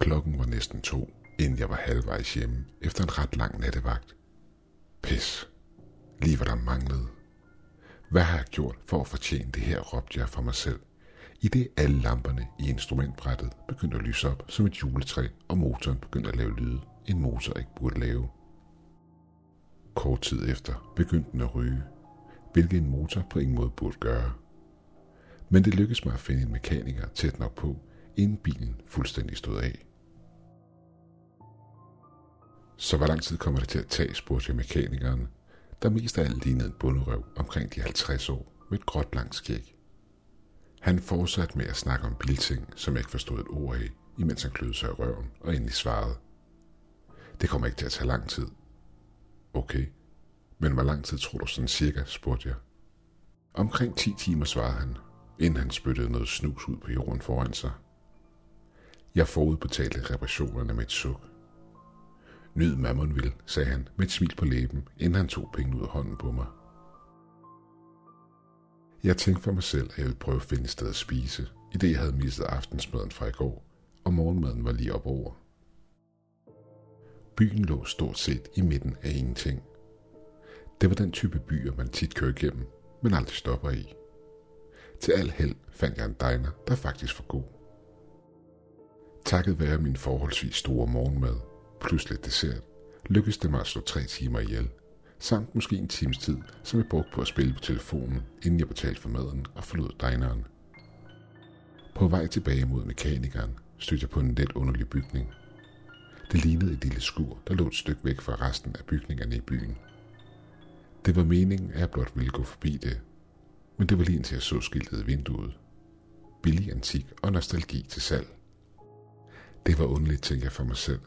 Klokken var næsten to, inden jeg var halvvejs hjemme efter en ret lang nattevagt. Pis. Lige hvad der manglede. Hvad har jeg gjort for at fortjene det her, råbte jeg for mig selv. I det alle lamperne i instrumentbrættet begyndte at lyse op som et juletræ, og motoren begyndte at lave lyde, en motor ikke burde lave. Kort tid efter begyndte den at ryge, hvilket en motor på ingen måde burde gøre. Men det lykkedes mig at finde en mekaniker tæt nok på, inden bilen fuldstændig stod af. Så hvor lang tid kommer det til at tage, spurgte jeg mekanikeren, der mest af alt lignede en bunderøv omkring de 50 år med et gråt langt skæg. Han fortsatte med at snakke om bilting, som jeg ikke forstod et ord af, imens han kløede sig i røven og endelig svarede. Det kommer ikke til at tage lang tid. Okay, men hvor lang tid tror du sådan cirka, spurgte jeg. Omkring 10 timer, svarede han, inden han spyttede noget snus ud på jorden foran sig. Jeg forudbetalte reparationerne med et suk. Nyd mammon vil, sagde han med et smil på læben, inden han tog pengene ud af hånden på mig. Jeg tænkte for mig selv, at jeg ville prøve at finde et sted at spise, i det jeg havde mistet aftensmaden fra i går, og morgenmaden var lige op over. Byen lå stort set i midten af ingenting. Det var den type byer, man tit kører igennem, men aldrig stopper i. Til al held fandt jeg en diner, der faktisk var god. Takket være min forholdsvis store morgenmad, plus lidt dessert, lykkedes det mig at slå tre timer ihjel, samt måske en times tid, som jeg brugte på at spille på telefonen, inden jeg betalte for maden og forlod dineren. På vej tilbage mod mekanikeren stødte jeg på en let underlig bygning. Det lignede et lille skur, der lå et stykke væk fra resten af bygningerne i byen. Det var meningen, at jeg blot ville gå forbi det, men det var lige indtil jeg så skiltet i vinduet. Billig antik og nostalgi til salg. Det var underligt, tænkte jeg for mig selv.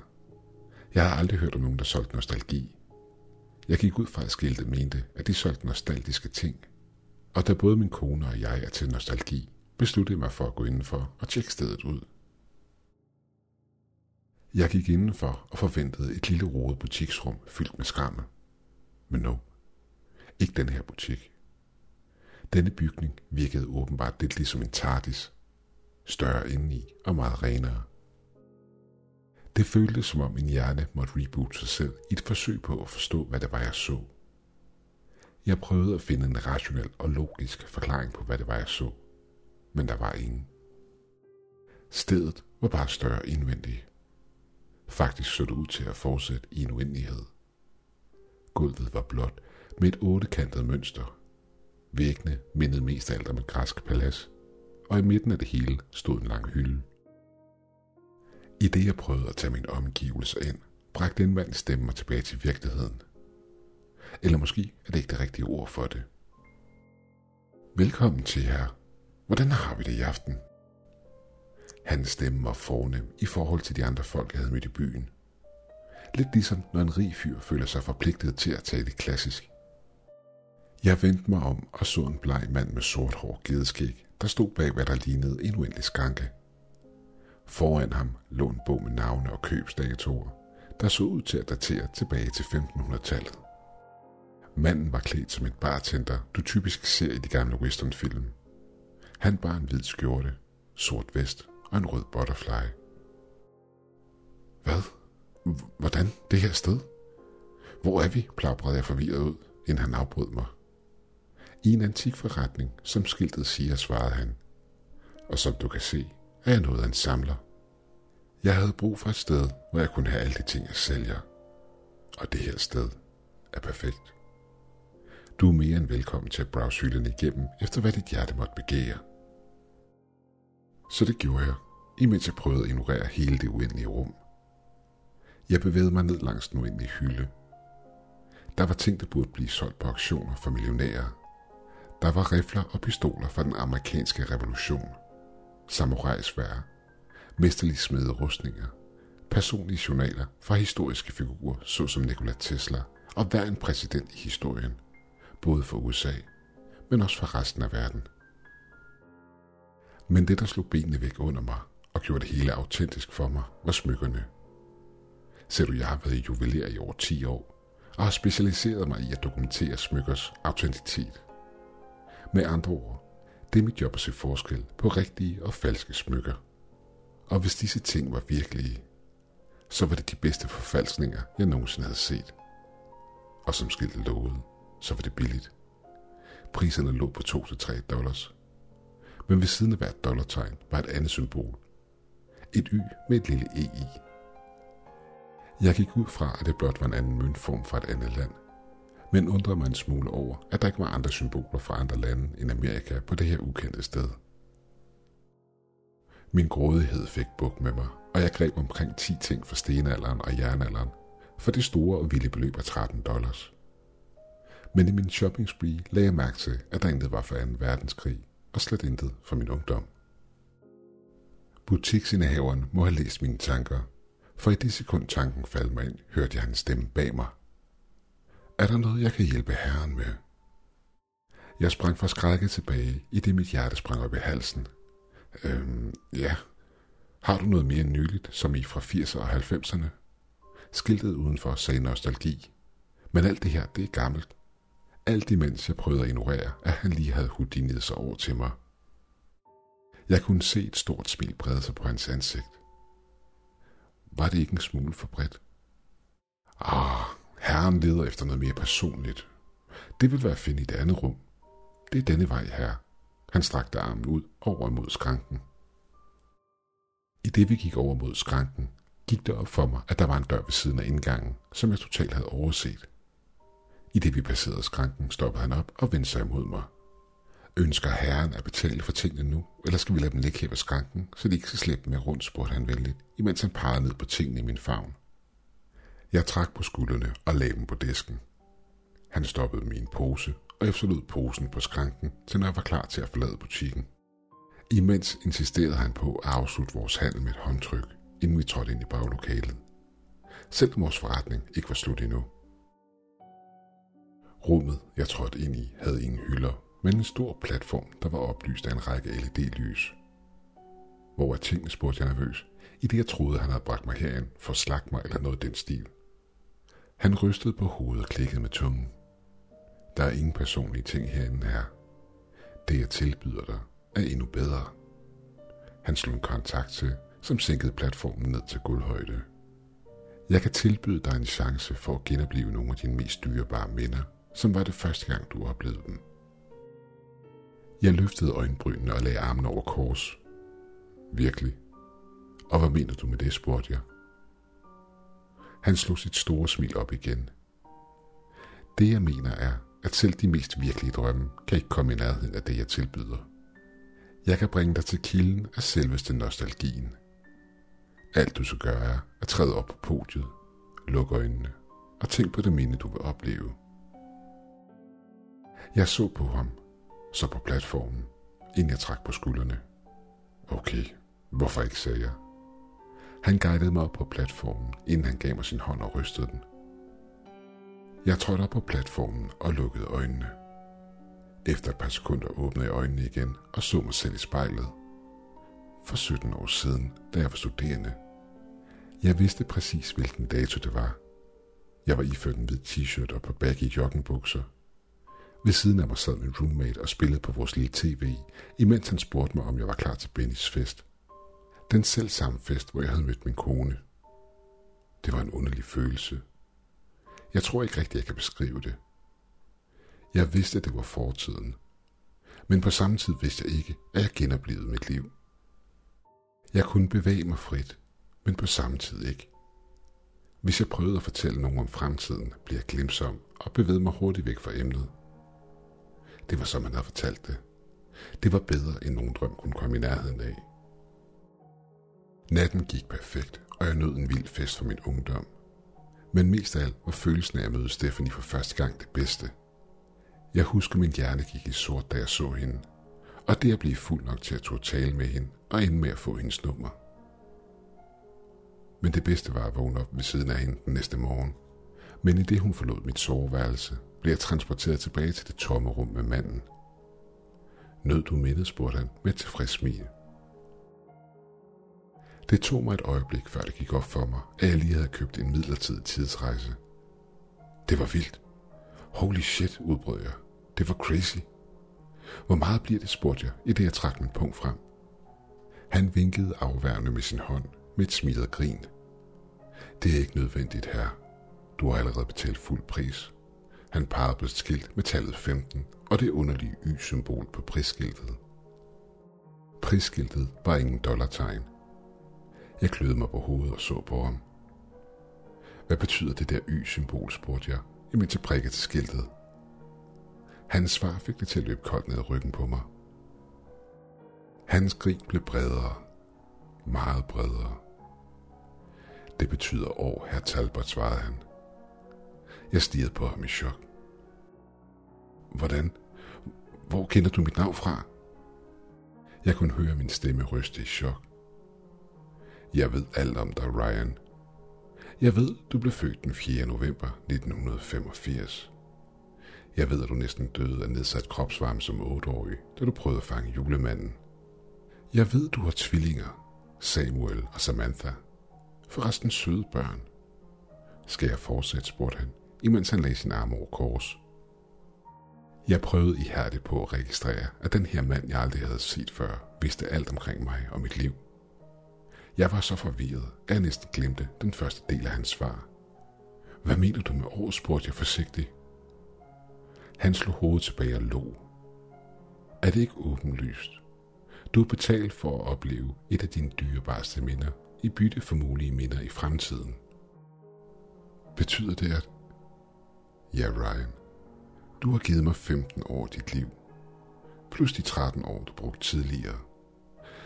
Jeg har aldrig hørt om nogen, der solgte nostalgi. Jeg gik ud fra, at skiltet mente, at de solgte nostalgiske ting. Og da både min kone og jeg er til nostalgi, besluttede jeg mig for at gå indenfor og tjekke stedet ud. Jeg gik indenfor og forventede et lille rodet butiksrum fyldt med skrammel. Men no, ikke den her butik. Denne bygning virkede åbenbart lidt ligesom en tardis. Større indeni og meget renere. Det føltes som om min hjerne måtte reboote sig selv i et forsøg på at forstå, hvad det var, jeg så. Jeg prøvede at finde en rationel og logisk forklaring på, hvad det var, jeg så. Men der var ingen. Stedet var bare større indvendigt. Faktisk så det ud til at fortsætte i en uendelighed. Gulvet var blåt med et ottekantet mønster. Væggene mindede mest af alt om et græsk palads, og i midten af det hele stod en lang hylde. I det jeg prøvede at tage min omgivelser ind, bragte en mand stemme mig tilbage til virkeligheden. Eller måske er det ikke det rigtige ord for det. Velkommen til jer. Hvordan har vi det i aften? Hans stemme var fornem i forhold til de andre folk, jeg havde mødt i byen. Lidt ligesom når en rig fyr føler sig forpligtet til at tale klassisk. Jeg vendte mig om og så en bleg mand med sort hår gedeskæg, der stod bag hvad der lignede en uendelig skanke. Foran ham lå en bog med navne og købsdatoer, der så ud til at datere tilbage til 1500-tallet. Manden var klædt som et bartender, du typisk ser i de gamle westernfilm. Han bar en hvid skjorte, sort vest og en rød butterfly. Hvad? Hvordan? Det her sted? Hvor er vi? plaprede jeg forvirret ud, inden han afbrød mig. I en antik forretning, som skiltet siger, svarede han. Og som du kan se, er jeg noget af en samler. Jeg havde brug for et sted, hvor jeg kunne have alle de ting, jeg sælger. Og det her sted er perfekt. Du er mere end velkommen til at browse hylderne igennem, efter hvad dit hjerte måtte begære. Så det gjorde jeg, imens jeg prøvede at ignorere hele det uendelige rum. Jeg bevægede mig ned langs den uendelige hylde. Der var ting, der burde blive solgt på auktioner for millionærer. Der var rifler og pistoler fra den amerikanske revolution. Samurajsvær. mesterlig smede rustninger. Personlige journaler fra historiske figurer, såsom Nikola Tesla og hver en præsident i historien. Både for USA, men også for resten af verden. Men det, der slog benene væk under mig og gjorde det hele autentisk for mig, var smykkerne. Ser du, jeg har været juveler i over 10 år, og har specialiseret mig i at dokumentere smykkers autenticitet. Med andre ord, det er mit job at se forskel på rigtige og falske smykker. Og hvis disse ting var virkelige, så var det de bedste forfalskninger, jeg nogensinde havde set. Og som skiltet lovede, så var det billigt. Priserne lå på 2-3 dollars. Men ved siden af hvert dollartegn var et andet symbol. Et Y med et lille E i. Jeg gik ud fra, at det blot var en anden møntform fra et andet land, men undrede mig en smule over, at der ikke var andre symboler fra andre lande end Amerika på det her ukendte sted. Min grådighed fik buk med mig, og jeg greb omkring 10 ting fra stenalderen og jernalderen, for det store og vilde beløb af 13 dollars. Men i min shopping spree lagde jeg mærke til, at der intet var for 2. verdenskrig, og slet intet for min ungdom. Butiksindehaveren må have læst mine tanker, for i det sekund tanken faldt mig ind, hørte jeg hans stemme bag mig. Er der noget, jeg kan hjælpe herren med? Jeg sprang fra skrækket tilbage, i det mit hjerte sprang op i halsen. Øhm, ja. Har du noget mere nyligt, som i fra 80'erne og 90'erne? Skiltet udenfor sagde nostalgi. Men alt det her, det er gammelt. Alt imens jeg prøvede at ignorere, at han lige havde hudinet sig over til mig. Jeg kunne se et stort smil brede sig på hans ansigt. Var det ikke en smule for bredt? Ah, herren leder efter noget mere personligt. Det vil være at finde i det andet rum. Det er denne vej her. Han strakte armen ud over mod skranken. I det vi gik over mod skranken, gik det op for mig, at der var en dør ved siden af indgangen, som jeg totalt havde overset. I det vi passerede skranken, stoppede han op og vendte sig imod mig. Ønsker herren at betale for tingene nu, eller skal vi lade dem ligge her ved skranken, så de ikke skal slippe med rundt, spurgte han venligt, imens han pegede ned på tingene i min favn. Jeg trak på skuldrene og lagde dem på disken. Han stoppede min pose, og efterlod posen på skranken, til når jeg var klar til at forlade butikken. Imens insisterede han på at afslutte vores handel med et håndtryk, inden vi trådte ind i baglokalet. Selvom vores forretning ikke var slut endnu. Rummet, jeg trådte ind i, havde ingen hylder, men en stor platform, der var oplyst af en række LED-lys. Hvor er tingene, spurgte jeg nervøs, i det jeg troede, han havde bragt mig herind for at slagte mig eller noget den stil. Han rystede på hovedet og klikkede med tungen. Der er ingen personlige ting herinde her. Det jeg tilbyder dig er endnu bedre. Han slog en kontakt til, som sænkede platformen ned til gulvhøjde. Jeg kan tilbyde dig en chance for at genopleve nogle af dine mest dyrebare minder, som var det første gang, du oplevede dem. Jeg løftede øjenbrynene og lagde armen over kors. Virkelig? Og hvad mener du med det, spurgte jeg. Han slog sit store smil op igen. Det jeg mener er, at selv de mest virkelige drømme kan ikke komme i nærheden af det, jeg tilbyder. Jeg kan bringe dig til kilden af selveste nostalgien. Alt du skal gøre er at træde op på podiet, lukke øjnene og tænk på det minde, du vil opleve. Jeg så på ham, så på platformen, inden jeg trak på skuldrene. Okay, hvorfor ikke, sagde jeg. Han guidede mig op på platformen, inden han gav mig sin hånd og rystede den. Jeg trådte op på platformen og lukkede øjnene. Efter et par sekunder åbnede jeg øjnene igen og så mig selv i spejlet. For 17 år siden, da jeg var studerende. Jeg vidste præcis, hvilken dato det var. Jeg var iført en hvid t-shirt og på baggy joggingbukser. Ved siden af mig sad min roommate og spillede på vores lille tv, imens han spurgte mig, om jeg var klar til Bennys fest. Den selv samme fest, hvor jeg havde mødt min kone. Det var en underlig følelse. Jeg tror ikke rigtigt, jeg kan beskrive det. Jeg vidste, at det var fortiden. Men på samme tid vidste jeg ikke, at jeg genoplevede mit liv. Jeg kunne bevæge mig frit, men på samme tid ikke. Hvis jeg prøvede at fortælle nogen om fremtiden, blev jeg glemsom og bevægede mig hurtigt væk fra emnet. Det var som man havde fortalt det. Det var bedre, end nogen drøm kunne komme i nærheden af. Natten gik perfekt, og jeg nød en vild fest for min ungdom. Men mest af alt var følelsen af at møde Stephanie for første gang det bedste. Jeg husker, min hjerne gik i sort, da jeg så hende, og det at blive fuld nok til at tog tale med hende og ende med at få hendes nummer. Men det bedste var at vågne op ved siden af hende den næste morgen. Men i det hun forlod mit soveværelse, blev jeg transporteret tilbage til det tomme rum med manden. Nød du mindet, spurgte han med et tilfreds smil. Det tog mig et øjeblik, før det gik op for mig, at jeg lige havde købt en midlertidig tidsrejse. Det var vildt. Holy shit, udbrød jeg. Det var crazy. Hvor meget bliver det, spurgte jeg, i det jeg trak min punkt frem. Han vinkede afværende med sin hånd med et smilet grin. Det er ikke nødvendigt her. Du har allerede betalt fuld pris. Han pegede på et skilt med tallet 15 og det underlige Y-symbol på prisskiltet. Prisskiltet var ingen dollartegn. Jeg kløede mig på hovedet og så på ham. Hvad betyder det der Y-symbol, spurgte jeg, imens jeg prikkede til skiltet. Hans svar fik det til at løbe koldt ned ryggen på mig. Hans grin blev bredere. Meget bredere. Det betyder år, herr Talbot, svarede han. Jeg stirrede på ham i chok. Hvordan? Hvor kender du mit navn fra? Jeg kunne høre min stemme ryste i chok. Jeg ved alt om dig, Ryan. Jeg ved, du blev født den 4. november 1985. Jeg ved, at du næsten døde af nedsat kropsvarme som 8-årig, da du prøvede at fange julemanden. Jeg ved, du har tvillinger, Samuel og Samantha. Forresten søde børn. Skal jeg fortsætte, spurgte han, imens han lagde sin arm over kors. Jeg prøvede ihærdigt på at registrere, at den her mand, jeg aldrig havde set før, vidste alt omkring mig og mit liv. Jeg var så forvirret, at jeg næsten glemte den første del af hans svar. Hvad mener du med år, spurgte jeg forsigtigt. Han slog hovedet tilbage og lå. Er det ikke åbenlyst? Du er betalt for at opleve et af dine dyrebareste minder i bytte for mulige minder i fremtiden. Betyder det, at... Ja, Ryan. Du har givet mig 15 år af dit liv. Plus de 13 år, du brugte tidligere.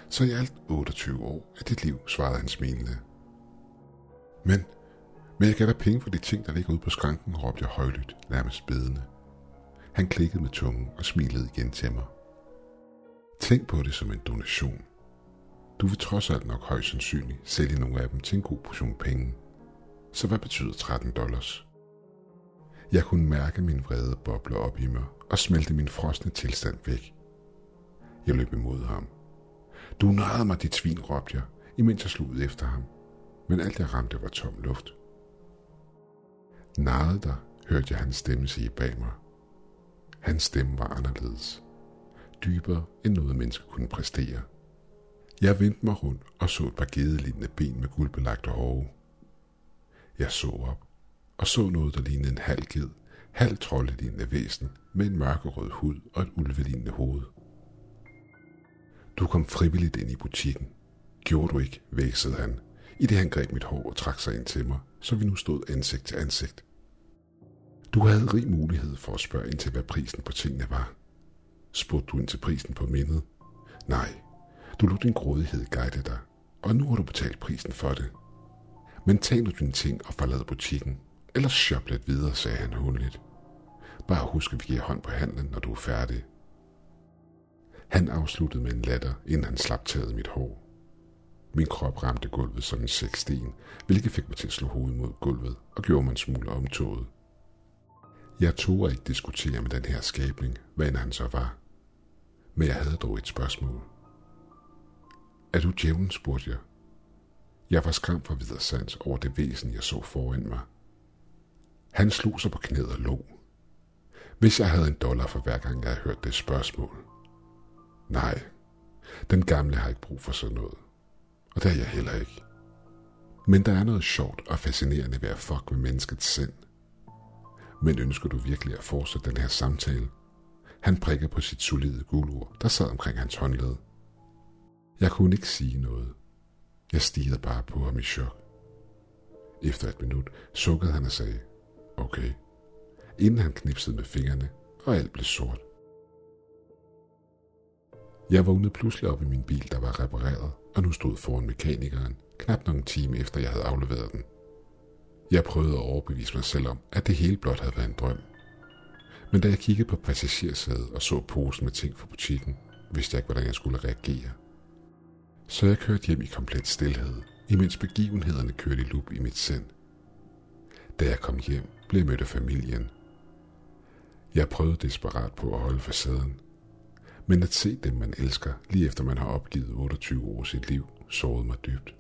Så i alt 28 år af dit liv, svarede han smilende. Men, men jeg gav dig penge for de ting, der ligger ude på skranken, råbte jeg højlydt, nærmest bedende. Han klikkede med tungen og smilede igen til mig. Tænk på det som en donation. Du vil trods alt nok højst sandsynligt sælge nogle af dem til en god portion penge. Så hvad betyder 13 dollars? Jeg kunne mærke min vrede boble op i mig og smelte min frosne tilstand væk. Jeg løb imod ham. Du narrede mig, dit svin, råbte jeg, imens jeg slog ud efter ham. Men alt jeg ramte var tom luft. Narrede dig, hørte jeg hans stemme sige bag mig. Hans stemme var anderledes. Dybere end noget menneske kunne præstere. Jeg vendte mig rundt og så et par gedelignende ben med guldbelagte hove. Jeg så op og så noget, der lignede en halv ged, halv troldelignende væsen med en mørkerød hud og et ulvelignende hoved. Du kom frivilligt ind i butikken. Gjorde du ikke, væksede han, i det han greb mit hår og trak sig ind til mig, så vi nu stod ansigt til ansigt. Du havde rig mulighed for at spørge ind til, hvad prisen på tingene var. Spurgte du ind til prisen på mindet? Nej, du lod din grådighed guide dig, og nu har du betalt prisen for det. Men tag nu dine ting og forlad butikken, eller shop lidt videre, sagde han hundligt. Bare husk, at vi giver hånd på handlen, når du er færdig. Han afsluttede med en latter, inden han slap taget mit hår. Min krop ramte gulvet som en sæksten, hvilket fik mig til at slå hovedet mod gulvet og gjorde mig en smule omtoget. Jeg tog ikke diskutere med den her skabning, hvad end han så var. Men jeg havde dog et spørgsmål. Er du djævlen, spurgte jeg. Jeg var skræmt for videre sans over det væsen, jeg så foran mig. Han slog sig på knæet og lå. Hvis jeg havde en dollar for hver gang, jeg havde hørt det spørgsmål. Nej, den gamle har ikke brug for sådan noget. Og det er jeg heller ikke. Men der er noget sjovt og fascinerende ved at fuck med menneskets sind. Men ønsker du virkelig at fortsætte den her samtale? Han prikker på sit solide gulur, der sad omkring hans håndled. Jeg kunne ikke sige noget. Jeg stirrede bare på ham i chok. Efter et minut sukkede han og sagde, okay, inden han knipsede med fingrene, og alt blev sort. Jeg vågnede pludselig op i min bil, der var repareret, og nu stod foran mekanikeren, knap nok en time efter jeg havde afleveret den. Jeg prøvede at overbevise mig selv om, at det hele blot havde været en drøm. Men da jeg kiggede på passagersædet og så posen med ting fra butikken, vidste jeg ikke, hvordan jeg skulle reagere. Så jeg kørte hjem i komplet stillhed, imens begivenhederne kørte i lup i mit sind. Da jeg kom hjem, blev jeg mødt af familien. Jeg prøvede desperat på at holde facaden, men at se dem, man elsker, lige efter man har opgivet 28 år sit liv, sårede mig dybt.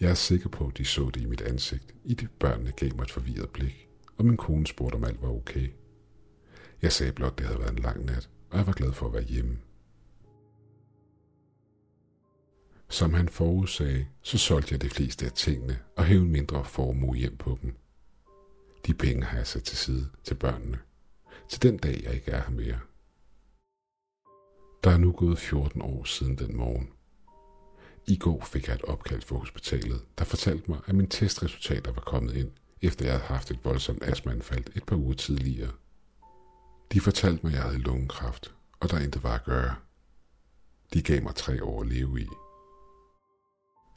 Jeg er sikker på, at de så det i mit ansigt, i det børnene gav mig et forvirret blik, og min kone spurgte, om alt var okay. Jeg sagde blot, at det havde været en lang nat, og jeg var glad for at være hjemme. Som han forudsagde, så solgte jeg de fleste af tingene og hævde en mindre formue hjem på dem. De penge har jeg sat til side til børnene, til den dag jeg ikke er her mere. Der er nu gået 14 år siden den morgen. I går fik jeg et opkald fra hospitalet, der fortalte mig, at mine testresultater var kommet ind, efter jeg havde haft et voldsomt astmaanfald et par uger tidligere. De fortalte mig, at jeg havde lungekræft, og der intet var at gøre. De gav mig tre år at leve i.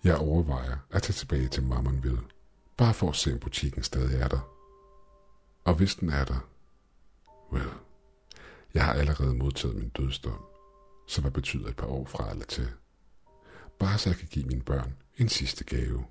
Jeg overvejer at tage tilbage til Mammonville, bare for at se, om butikken stadig er der. Og hvis den er der, well, jeg har allerede modtaget min dødsdom, så hvad betyder et par år fra eller til? Bare så jeg kan give mine børn en sidste gave.